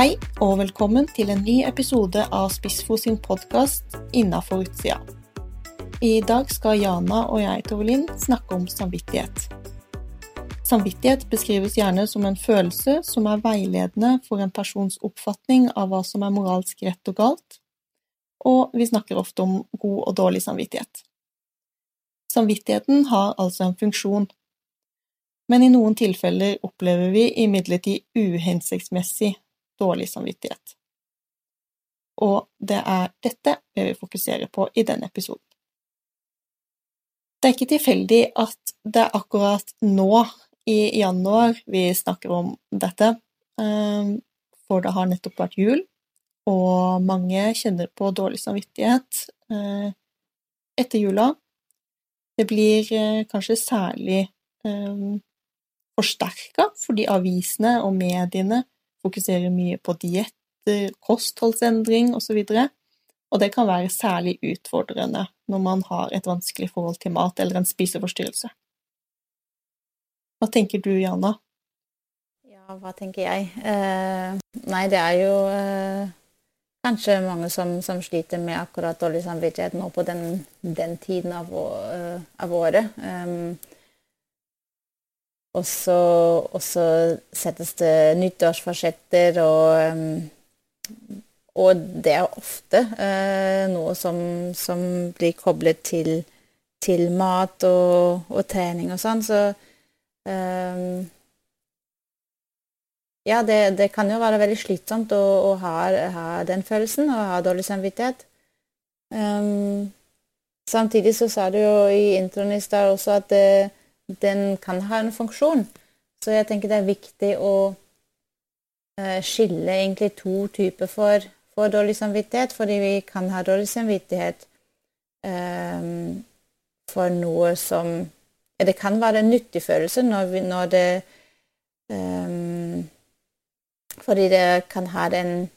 Hei og velkommen til en ny episode av Spissfo sin podkast Innafor utsida. I dag skal Jana og jeg, Tovelin, snakke om samvittighet. Samvittighet beskrives gjerne som en følelse som er veiledende for en persons oppfatning av hva som er moralsk rett og galt, og vi snakker ofte om god og dårlig samvittighet. Samvittigheten har altså en funksjon, men i noen tilfeller opplever vi imidlertid uhensiktsmessig dårlig samvittighet. Og det er dette vi vil fokusere på i denne episoden. Det er ikke tilfeldig at det er akkurat nå, i januar, vi snakker om dette, ehm, for det har nettopp vært jul, og mange kjenner på dårlig samvittighet eh, etter jula. Det blir eh, kanskje særlig forsterka fordi avisene og mediene fokuserer mye på dietter, kostholdsendring osv. Og, så og det kan være særlig utfordrende når man har et vanskelig forhold til mat eller en spiseforstyrrelse. Hva tenker du, Jana? Ja, hva tenker jeg? Eh, nei, det er jo eh, kanskje mange som, som, sliter med akkurat dårlig samvittighet nå på den, den tiden av, uh, av året. Um, og så settes det nyttårsforsetter, og, um, og det er ofte uh, noe som, som, blir koblet til, til mat og, og, trening og sånn. Så um, ja, det, det, kan jo være veldig slitsomt å, å ha, ha, den følelsen og ha dårlig samvittighet. Um, samtidig så sa du jo i introen i stad også at det, den kan ha en funksjon. Så jeg tenker det er viktig å uh, skille egentlig to typer for, for, dårlig samvittighet, fordi vi kan ha dårlig samvittighet um, for noe som Det kan være en nyttig følelse når, vi, når det um, Fordi det kan ha en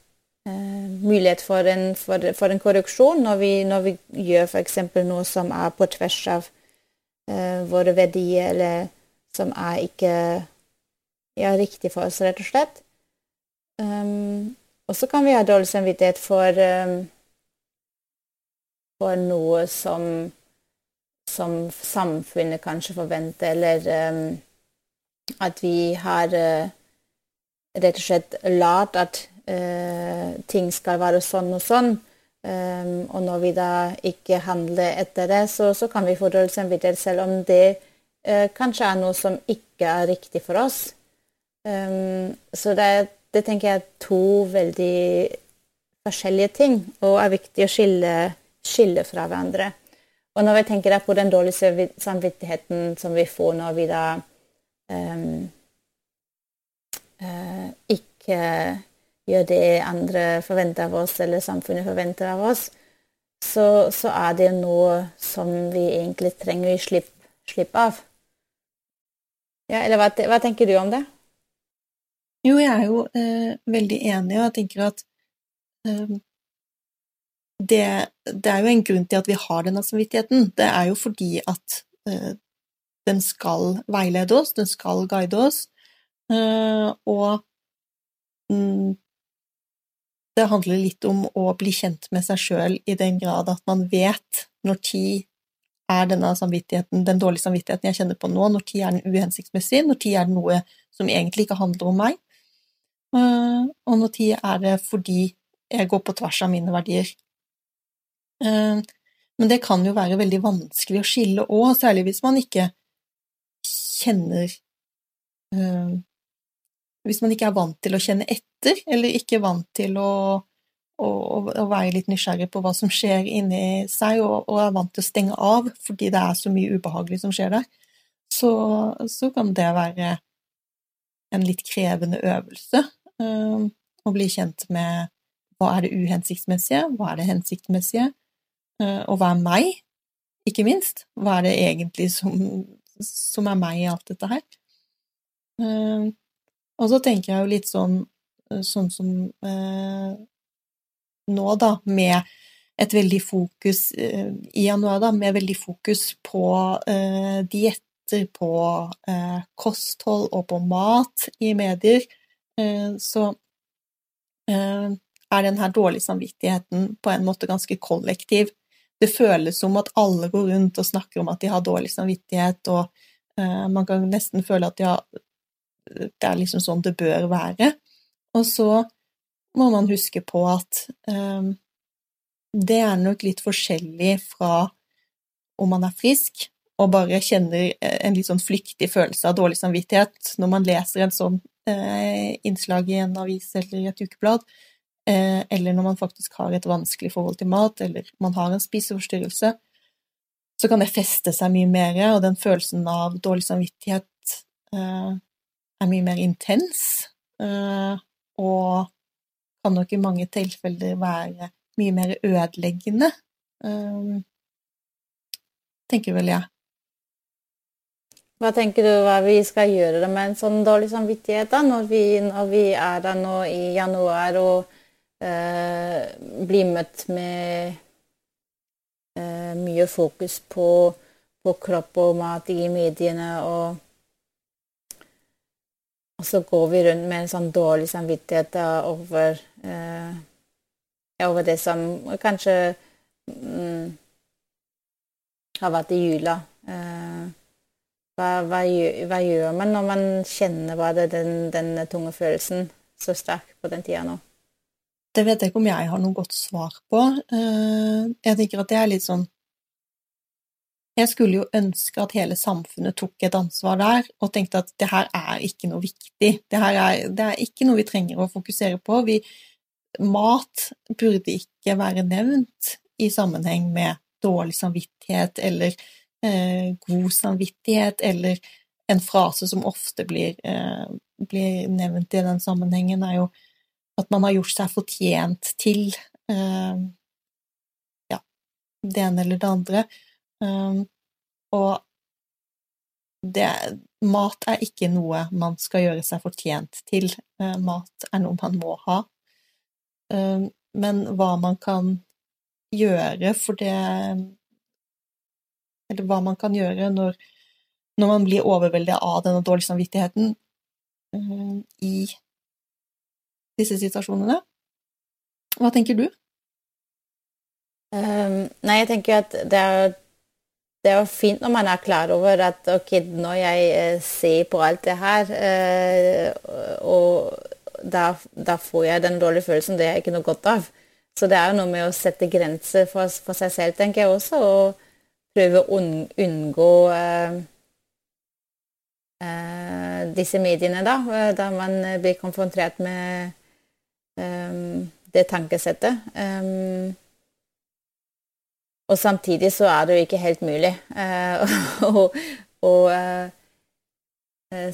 uh, mulighet for en, for, for en korreksjon når vi, når vi gjør f.eks. noe som er på tvers av våre verdier, eller som er ikke ja, riktig for oss, rett og slett. Um, og så kan vi ha dårlig samvittighet for, um, for noe som, som samfunnet kanskje forventer, eller um, at vi har uh, rett og slett lært at uh, ting skal være sånn og sånn. Um, og når vi da ikke handler etter det, så, så kan vi dårlig samvittighet, selv om det uh, kanskje er noe som ikke er riktig for oss. Um, så det, det, tenker jeg er to veldig forskjellige ting, og er viktig å skille, skille fra hverandre. Og når vi tenker på den dårlige samvittigheten som vi får når vi da um, uh, ikke gjør det andre forventer av oss, eller samfunnet forventer av oss, så, så er det noe som vi egentlig trenger å gi slipp, slipp av. Ja, eller hva, hva, tenker du om det? Jo, jeg er jo eh, veldig enig, og jeg tenker at eh, det, det, er jo en grunn til at vi har denne samvittigheten. Det er jo fordi at eh, den skal veilede oss, den skal guide oss, eh, og mm, det handler litt om å bli kjent med seg sjøl i den grad at man vet når tid er denne samvittigheten, den dårlige samvittigheten jeg kjenner på nå, når tid er den uhensiktsmessig, når tid er det noe som egentlig ikke handler om meg, eh, og når tid er det fordi jeg går på tvers av mine verdier. Eh, men det kan jo være veldig vanskelig å skille òg, særlig hvis man ikke kjenner eh, hvis man ikke er vant til å kjenne etter, eller ikke vant til å, å, å være litt nysgjerrig på hva som skjer inni seg, og, og, er vant til å stenge av fordi det er så mye ubehagelig som skjer der, så, så kan det være en litt krevende øvelse um, å bli kjent med hva er det uhensiktsmessige, hva er det hensiktsmessige, uh, og hva er meg, ikke minst? Hva er det egentlig som, som er meg i alt dette her? Uh, og så tenker jeg jo litt sånn, eh, sånn som eh, nå, da, med et veldig fokus eh, i januar, da, med veldig fokus på eh, dietter, på eh, kosthold og på mat i medier, eh, så er den her dårlige samvittigheten på en måte ganske kollektiv. Det føles som at alle går rundt og snakker om at de har dårlig samvittighet, og man kan nesten føle at ja, det er liksom sånn det bør være. Og så må man huske på at um, det er nok litt forskjellig fra om man er frisk og bare kjenner eh, en litt sånn flyktig følelse av dårlig samvittighet når man leser en sånn eh, innslag i en avis eller i et ukeblad, eh, eller når man faktisk har et vanskelig forhold til mat, eller man har en spiseforstyrrelse, så kan det feste seg mye mer, og den følelsen av dårlig samvittighet eh, er mye mer intens, eh, og kan nok i mange tilfeller være mye mer ødeleggende, eh, tenker vel jeg. Hva tenker du hva vi skal gjøre med en sånn dårlig samvittighet da, når vi, når vi er der nå i januar og eh, blir møtt med eh, mye fokus på, på, kropp og mat i mediene, og, og så går vi rundt med en sånn dårlig samvittighet over, eh, over det som kanskje mm, har vært i jula. Eh, hva, hva, hva, gjør man når man kjenner bare den, den tunge følelsen så sterk på den tida nå? Det vet jeg ikke om jeg har noe godt svar på. Eh, jeg tenker at det er litt sånn Jeg skulle jo ønske at hele samfunnet tok et ansvar der, og tenkte at det her er ikke noe viktig. Det her er, det er ikke noe vi trenger å fokusere på. Vi, mat burde ikke være nevnt i sammenheng med dårlig samvittighet eller eh, god samvittighet, eller en frase som ofte blir, eh, blir, nevnt i den sammenhengen, er jo at man har gjort seg fortjent til eh, ja, det ene eller det andre. Um, og det, mat er ikke noe man skal gjøre seg fortjent til. Uh, mat er noe man må ha. Um, men hva man kan gjøre for det eller hva man kan gjøre når, når man blir overveldet av denne dårlige samvittigheten uh, i disse situasjonene. Hva tenker du? Um, nei, jeg tenker at det er, det er jo fint når man er klar over at ok, når jeg uh, ser på alt det her, uh, og da, da, får jeg den dårlige følelsen, det er ikke noe godt av. Så det er jo noe med å sette grenser for, for seg selv, tenker jeg også. og prøve å unngå eh, eh, disse mediene, da, eh, da man blir konfrontert med det tankesettet. Og samtidig så er det jo ikke helt mulig å, å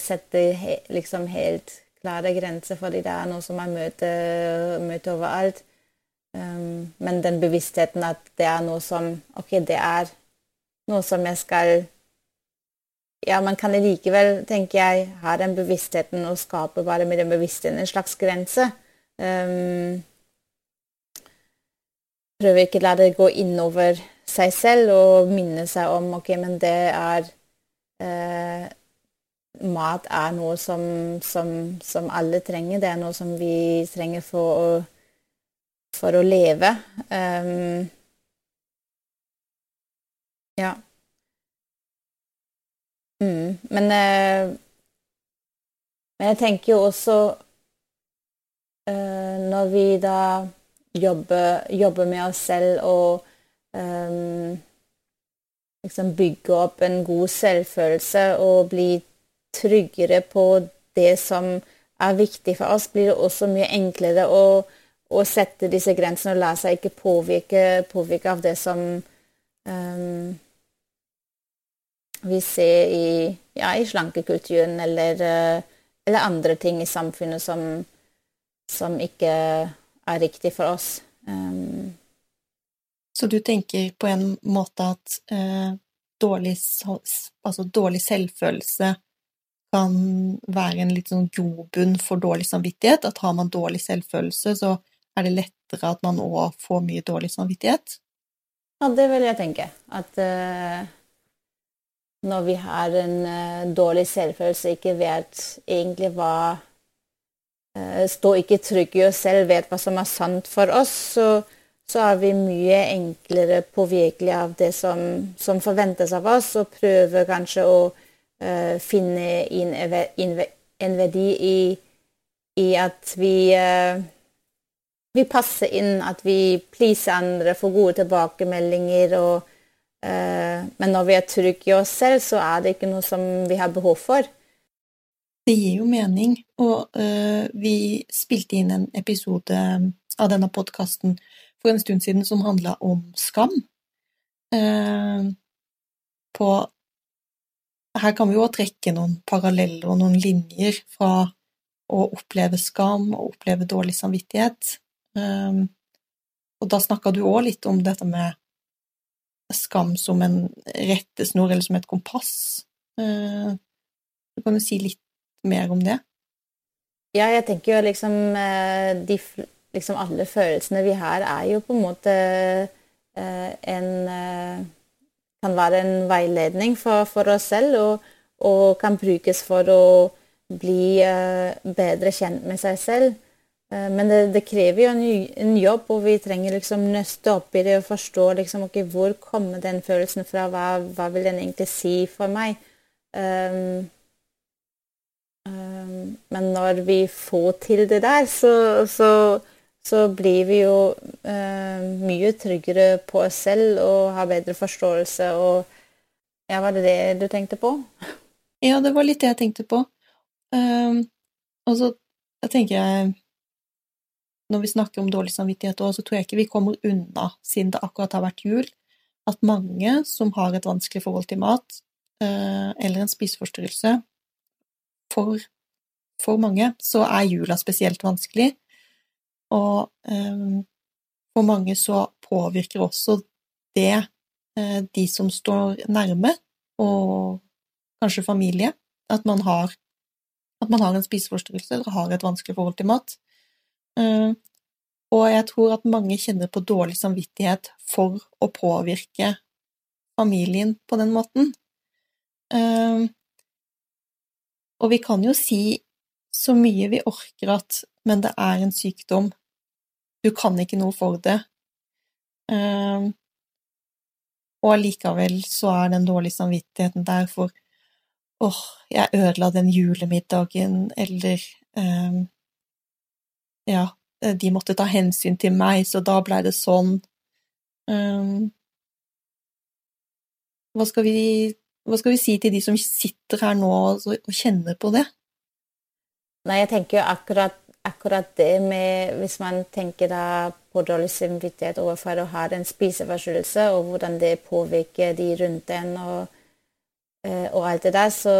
sette liksom helt klare grenser, fordi det er noe som man møter, møter overalt. Um, men den bevisstheten at det er noe som Ok, det er noe som jeg skal Ja, man kan likevel, tenker jeg, ha den bevisstheten og skape bare med den bevisstheten en slags grense. Um, prøve ikke å la det gå innover seg selv og minne seg om ok, men det er eh, Mat er noe som, som, som, alle trenger. Det er noe som vi trenger for å, for å leve. Um, ja. Mm. Men, eh, men jeg tenker jo også eh, Når vi da jobber, jobbe med oss selv og um, liksom bygge opp en god selvfølelse og bli tryggere på det som er viktig for oss, blir det også mye enklere å, å sette disse grensene og la seg ikke påvirke, påvirke av det som um, vi ser i, ja, i slankekulturen eller, eh, eller, andre ting i samfunnet som, som ikke er riktig for oss. Um, så du tenker på en måte at eh, dårlig, altså dårlig, selvfølelse kan være en litt sånn grobunn for dårlig samvittighet? At har man dårlig selvfølelse, så er det lettere at man òg får mye dårlig samvittighet? Ja, det vil jeg tenke. At eh, når vi har en uh, dårlig selvfølelse, ikke vet egentlig hva uh, står ikke trygg i oss selv, vet hva som er sant for oss, så, så er vi mye enklere påvirkelige av det som, som, forventes av oss, og prøver kanskje å uh, finne inn en verdi i, i at vi uh, vi passer inn, at vi pleaser andre, får gode tilbakemeldinger. Og, uh, men når vi er trygge i oss selv, så er det ikke noe som vi har behov for. Det gir jo mening, og uh, vi spilte inn en episode av denne podkasten for en stund siden som handla om skam. Uh, på Her kan vi jo trekke noen paralleller og noen linjer fra å oppleve skam og oppleve dårlig samvittighet Uh, og da snakka du òg litt om dette med skam som en rettesnor, eller som et kompass. Uh, kan jo si litt mer om det? Ja, jeg tenker jo liksom eh, de, liksom alle følelsene vi har, er jo på en måte uh, en uh, Kan være en veiledning for, for oss selv, og, og, kan brukes for å bli bedre kjent med seg selv. Eh, men det, det, krever jo en, en, jobb, og vi trenger liksom nøste opp i det og forstå liksom, okay, hvor kommer den følelsen fra, hva, hva vil den egentlig si for meg? Um, men når vi får til det der, så, så, så blir vi jo uh, mye tryggere på oss selv og har bedre forståelse. Og ja, var det det du tenkte på? Ja, det var litt det jeg tenkte på. Um, og så tenker jeg når vi snakker om dårlig samvittighet òg, så tror jeg ikke vi kommer unna, siden det akkurat har vært jul, at mange som har et vanskelig forhold til mat, uh, eller en spiseforstyrrelse for, for, mange så er jula spesielt vanskelig, og um, for mange så påvirker også det uh, de som står nærme, og kanskje familie, at man har, at man har en spiseforstyrrelse eller har et vanskelig forhold til mat. Eh, og jeg tror at mange kjenner på dårlig samvittighet for å påvirke familien på den måten. Og vi kan jo si så mye vi orker at men det er en sykdom, du kan ikke noe for det. Uh, og allikevel så er den dårlige samvittigheten der for åh, oh, jeg ødela den julemiddagen, eller um, ja, de måtte ta hensyn til meg, så da blei det sånn. Um, hva, skal vi, hva, skal vi, si til de som sitter her nå og, kjenner på det? Nei, jeg tenker akkurat, akkurat, det med Hvis man tenker på dårlig samvittighet overfor å ha en spiseforstyrrelse, og hvordan det påvirker de rundt en, og, eh, og alt det der, så,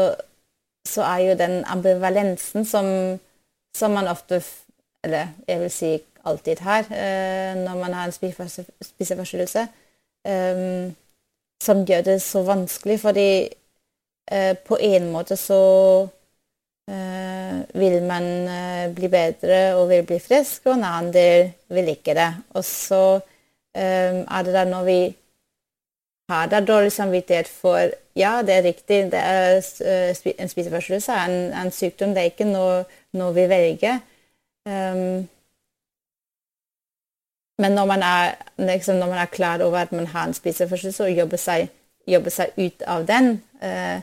så, er jo den ambivalensen som, som man ofte eller jeg vil si alltid her, eh, når man har en spiseforstyrrelse, um, som gjør det så vanskelig, fordi eh, på en måte så eh, vil man eh, bli bedre og vil bli frisk, og en annen del vil ikke det. Og så um, er det da når vi har da dårlig samvittighet for Ja, det er riktig, det er, en spiseforstyrrelse er en, en, sykdom, det er ikke noe, noe vi velger. Um, men når man, er, liksom, når man, er, klar over at man har en spiseforstyrrelse og jobber seg, jobber seg, ut av den, uh,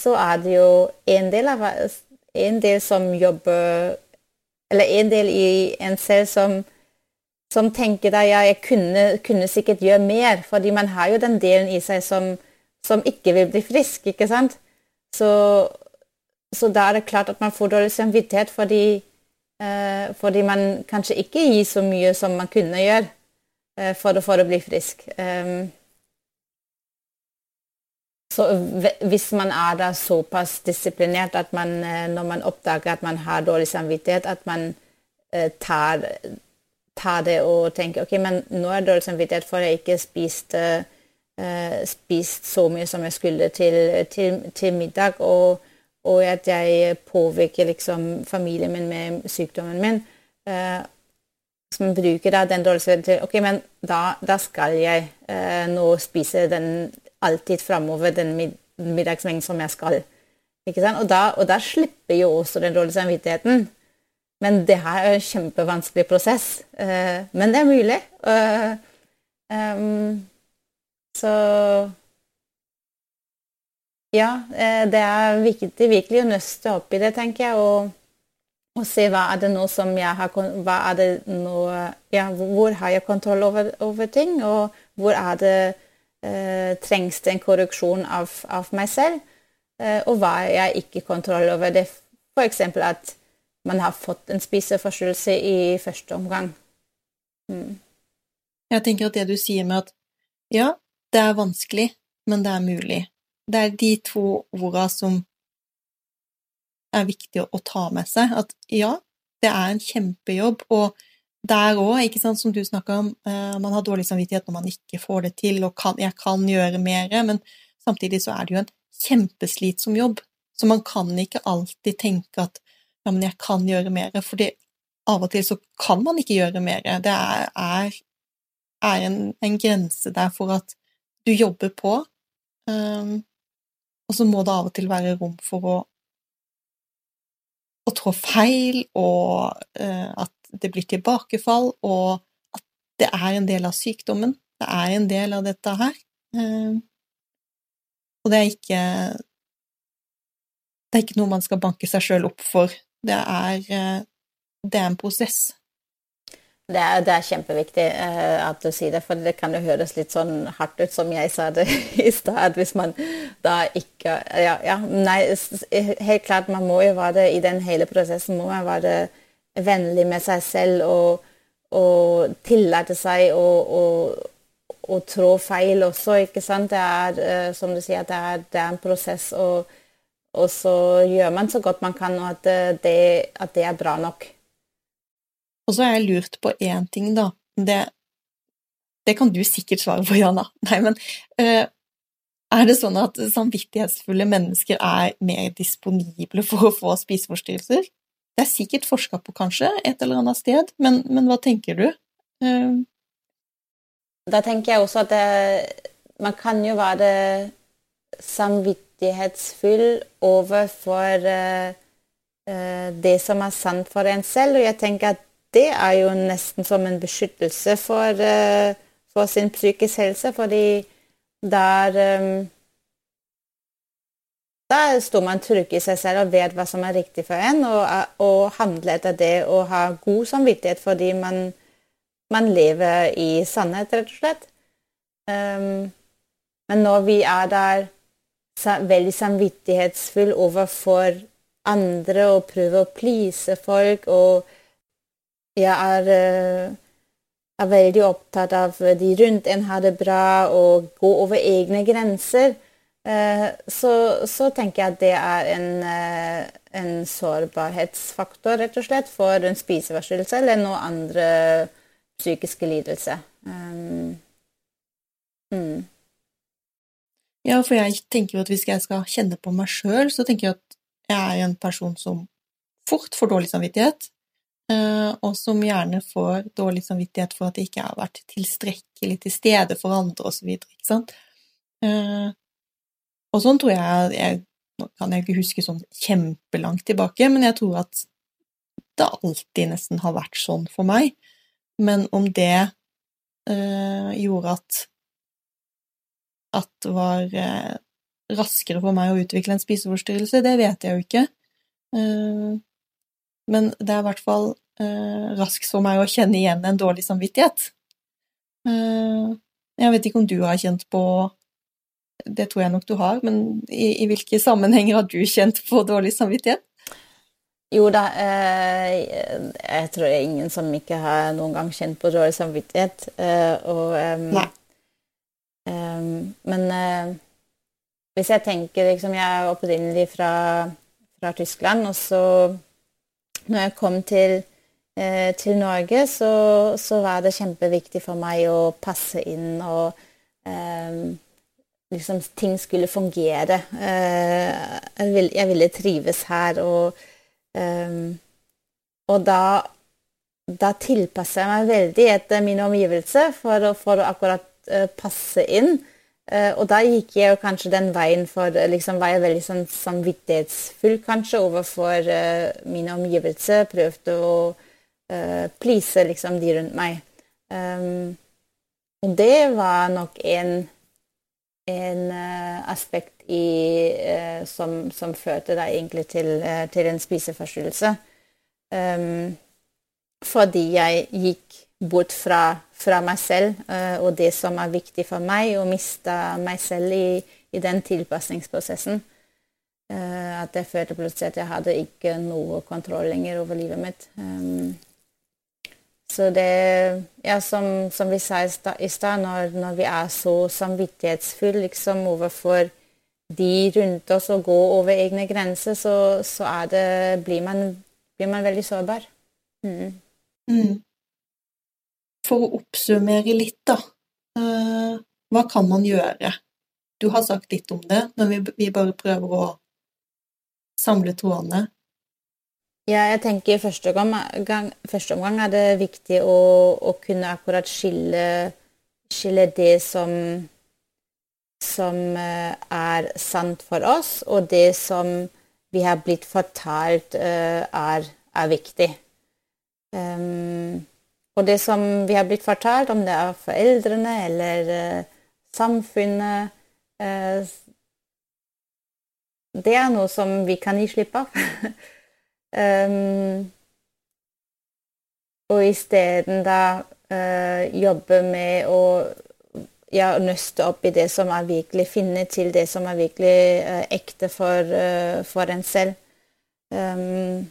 så er det jo en del, av, en del som jobber Eller en del i en selv som, som tenker at ja, jeg kunne, kunne, sikkert gjøre mer, fordi man har jo den delen i seg som, som ikke vil bli frisk, ikke sant? Så, så da er det klart at man får dårlig samvittighet fordi Eh, fordi man kanskje ikke gir så mye som man kunne gjøre eh, for, for å bli frisk. Um, så hvis man er da såpass disiplinert at man, eh, når man oppdager at man har dårlig samvittighet, at man tar, tar det og tenker ok, men nå er det dårlig samvittighet for jeg ikke spiste, spist så mye som jeg skulle til, til, til middag. og og at jeg påvirker liksom familien min med sykdommen min. Eh, som bruker da den dårlige til Ok, men da, da skal jeg eh, nå spise den alltid framover, den mid middagsmengden som jeg skal. Ikke sant? Og da, og da slipper jo også den dårlige samvittigheten. men det her er en kjempevanskelig prosess. Uh, men det er mulig. Uh, um, så Ja, det er viktig virkelig å nøste opp i det, tenker jeg. og og se hva er det nå som jeg har hva er det nå, ja, Hvor har jeg kontroll over, over ting, og hvor er det eh, trengs det en korreksjon av, av meg selv? Eh, og hva er jeg ikke kontroll over? det F.eks. at man har fått en spiseforstyrrelse i første omgang. Mm. Jeg tenker at det du sier med at ja, det er vanskelig, men det er mulig. Det er de to orda som er viktig å, ta med seg. At ja, det er en kjempejobb, og der òg, som du snakka om, eh, man har dårlig samvittighet når man ikke får det til, og kan, jeg kan gjøre mer, men samtidig så er det jo en kjempeslitsom jobb. Så man kan ikke alltid tenke at ja, men jeg kan gjøre mer, for av og til så kan man ikke gjøre mer. Det er, er, er en, en, grense der for at du jobber på, um, og så må det av og til være rom for å å trå feil, og eh, at det blir tilbakefall, og at det er en del av sykdommen. Det er en del av dette her. Eh, og det er ikke Det er ikke noe man skal banke seg sjøl opp for. Det er, uh, det er en prosess. Det er, det er, kjempeviktig uh, at du sier det, for det kan jo høres litt sånn hardt ut som jeg sa det i stad, hvis man da ikke ja, ja, nei, helt klart, man må jo være i den hele prosessen må man være vennlig med seg selv og, og tillate seg å, og, og trå feil også, ikke sant. Det er, uh, som du sier, det er, det er en prosess, og, og, så gjør man så godt man kan, og at det, at det er bra nok. Og så har jeg lurt på én ting, da. Det, det, kan du sikkert svare på, Jana. Nei, men uh, er det sånn at samvittighetsfulle mennesker er mer disponible for å få spiseforstyrrelser? Det er sikkert forska på, kanskje, et eller annet sted, men, men hva tenker du? Uh, da tenker jeg også at det, man kan jo være samvittighetsfull overfor uh, det som er sant for en selv, og jeg tenker at det er jo nesten som en beskyttelse for, uh, for sin psykisk helse, fordi der um, Der står man trygg i seg selv og vet hva som er riktig for en, og, og handler etter det og har god samvittighet fordi man, man lever i sannhet, rett og slett. Men når vi er der veldig samvittighetsfull overfor andre og prøver å please folk og jeg er, eh, er, veldig opptatt av de rundt en har det bra og gå over egne grenser. Eh, så, så tenker jeg at det er en, eh, en sårbarhetsfaktor, rett og slett, for en spiseforstyrrelse eller noe andre psykiske lidelse. Um, mm. Ja, for jeg tenker jo at hvis jeg skal kjenne på meg sjøl, så tenker jeg at jeg er en person som fort får dårlig samvittighet. Eh, og som gjerne får dårlig samvittighet for at de ikke har vært tilstrekkelig til stede for andre, osv. Ikke sant? Eh, og sånn tror jeg, jeg Nå kan jeg ikke huske sånn kjempelangt tilbake, men jeg tror at det alltid nesten har vært sånn for meg. Men om det øh, gjorde at at det var raskere for meg å utvikle en spiseforstyrrelse, det vet jeg jo ikke. Men det er i hvert fall eh, raskt for meg å kjenne igjen en dårlig samvittighet. Eh, jeg vet ikke om du har kjent på Det tror jeg nok du har, men i, i hvilke sammenhenger har du kjent på dårlig samvittighet? Jo da, eh, jeg tror det er ingen som ikke har noen gang kjent på dårlig samvittighet. Eh, og, men eh, hvis jeg tenker liksom Jeg er opprinnelig fra, fra Tyskland, og så når jeg kom til, eh, til Norge, så, så, var det kjempeviktig for meg å passe inn og eh, liksom ting skulle fungere. Eh, jeg, ville, jeg, ville trives her, og, eh, og da, da tilpasser jeg meg veldig etter mine omgivelser for, for å akkurat eh, passe inn. Uh, og da gikk jeg jo kanskje den veien for liksom var jeg veldig sånn samvittighetsfull kanskje overfor uh, mine omgivelser. Prøvde å uh, please liksom de rundt meg. Um, og det var nok en, en aspekt i, som, som, førte da egentlig til, til en spiseforstyrrelse. Um, fordi jeg gikk bort fra, fra meg selv uh, og det som er viktig for meg, og mista meg selv i, i den tilpasningsprosessen. Uh, at jeg følte plutselig at jeg hadde ikke noe kontroll lenger over livet mitt. Um, så det Ja, som, som vi sa i stad, når, når, vi er så samvittighetsfulle liksom, overfor de rundt oss og går over egne grenser, så, så det, blir, man, blir, man, veldig sårbar. Mm. Mm. For å oppsummere litt, da. Uh, hva kan man gjøre? Du har sagt litt om det, men vi, bare prøver å samle trådene. Ja, jeg tenker i første, første omgang er det viktig å, å kunne akkurat skille, skille det som, som uh, er sant for oss, og det som vi har blitt fortalt uh, er, er viktig. Um, og det som vi har blitt fortalt, om det er foreldrene eller uh, samfunnet uh, Det er noe som vi kan gi slipp av. um, og isteden da uh, jobbe med å ja, nøste opp i det som er virkelig Finne til det som er virkelig ekte for, for en selv. Um,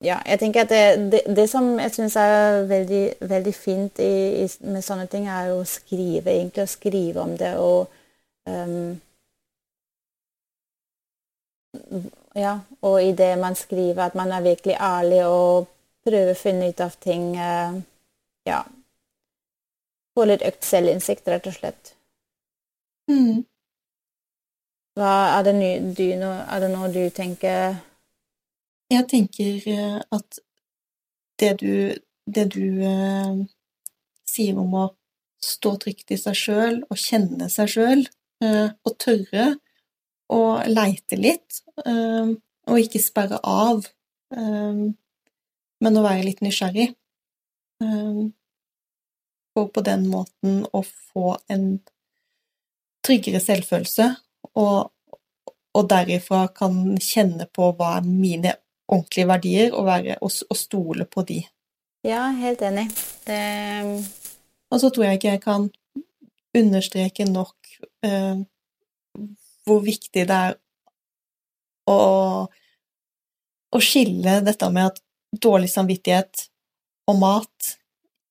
ja, jeg tenker at det, det, det som jeg syns er veldig, veldig fint i, i, med sånne ting, er å skrive, egentlig å skrive om det og um, Ja, og i det man skriver, at man er virkelig ærlig og prøver å finne ut av ting uh, Ja. Få litt økt selvinnsikt, rett og slett. Mm. Hva, er, det ny, du, er det noe du tenker jeg tenker eh, at det du, det du eh, sier om å stå trygt i seg sjøl og kjenne seg sjøl, eh, og tørre å leite litt, eh, og ikke sperre av, eh, men å være litt nysgjerrig. Eh, for på den måten å få en tryggere selvfølelse, og, og derifra kan kjenne på hva er mine ordentlige verdier og, være, og, og stole på de. Ja, helt enig. Det... Og så tror jeg ikke jeg kan understreke nok eh, hvor viktig det er å, å skille dette med at dårlig samvittighet og mat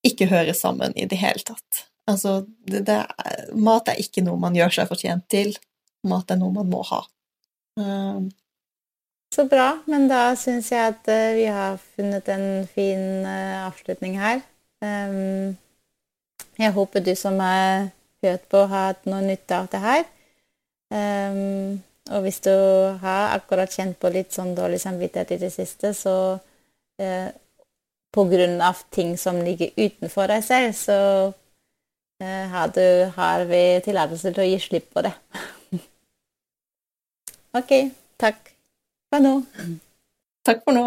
ikke hører sammen i det hele tatt. Altså, det, det er, mat er ikke noe man gjør seg fortjent til. Mat er noe man må ha. Um, så bra. Men da syns jeg at uh, vi har funnet en fin uh, avslutning her. Um, jeg håper du som har hørt på, har hatt noe nytte av det her. Um, og hvis du har akkurat kjent på litt sånn dårlig samvittighet i det siste, så uh, på grunn av ting som ligger utenfor deg selv, så har, du, har vi tillatelse til å gi slipp på det. OK. Takk. Takk for nå.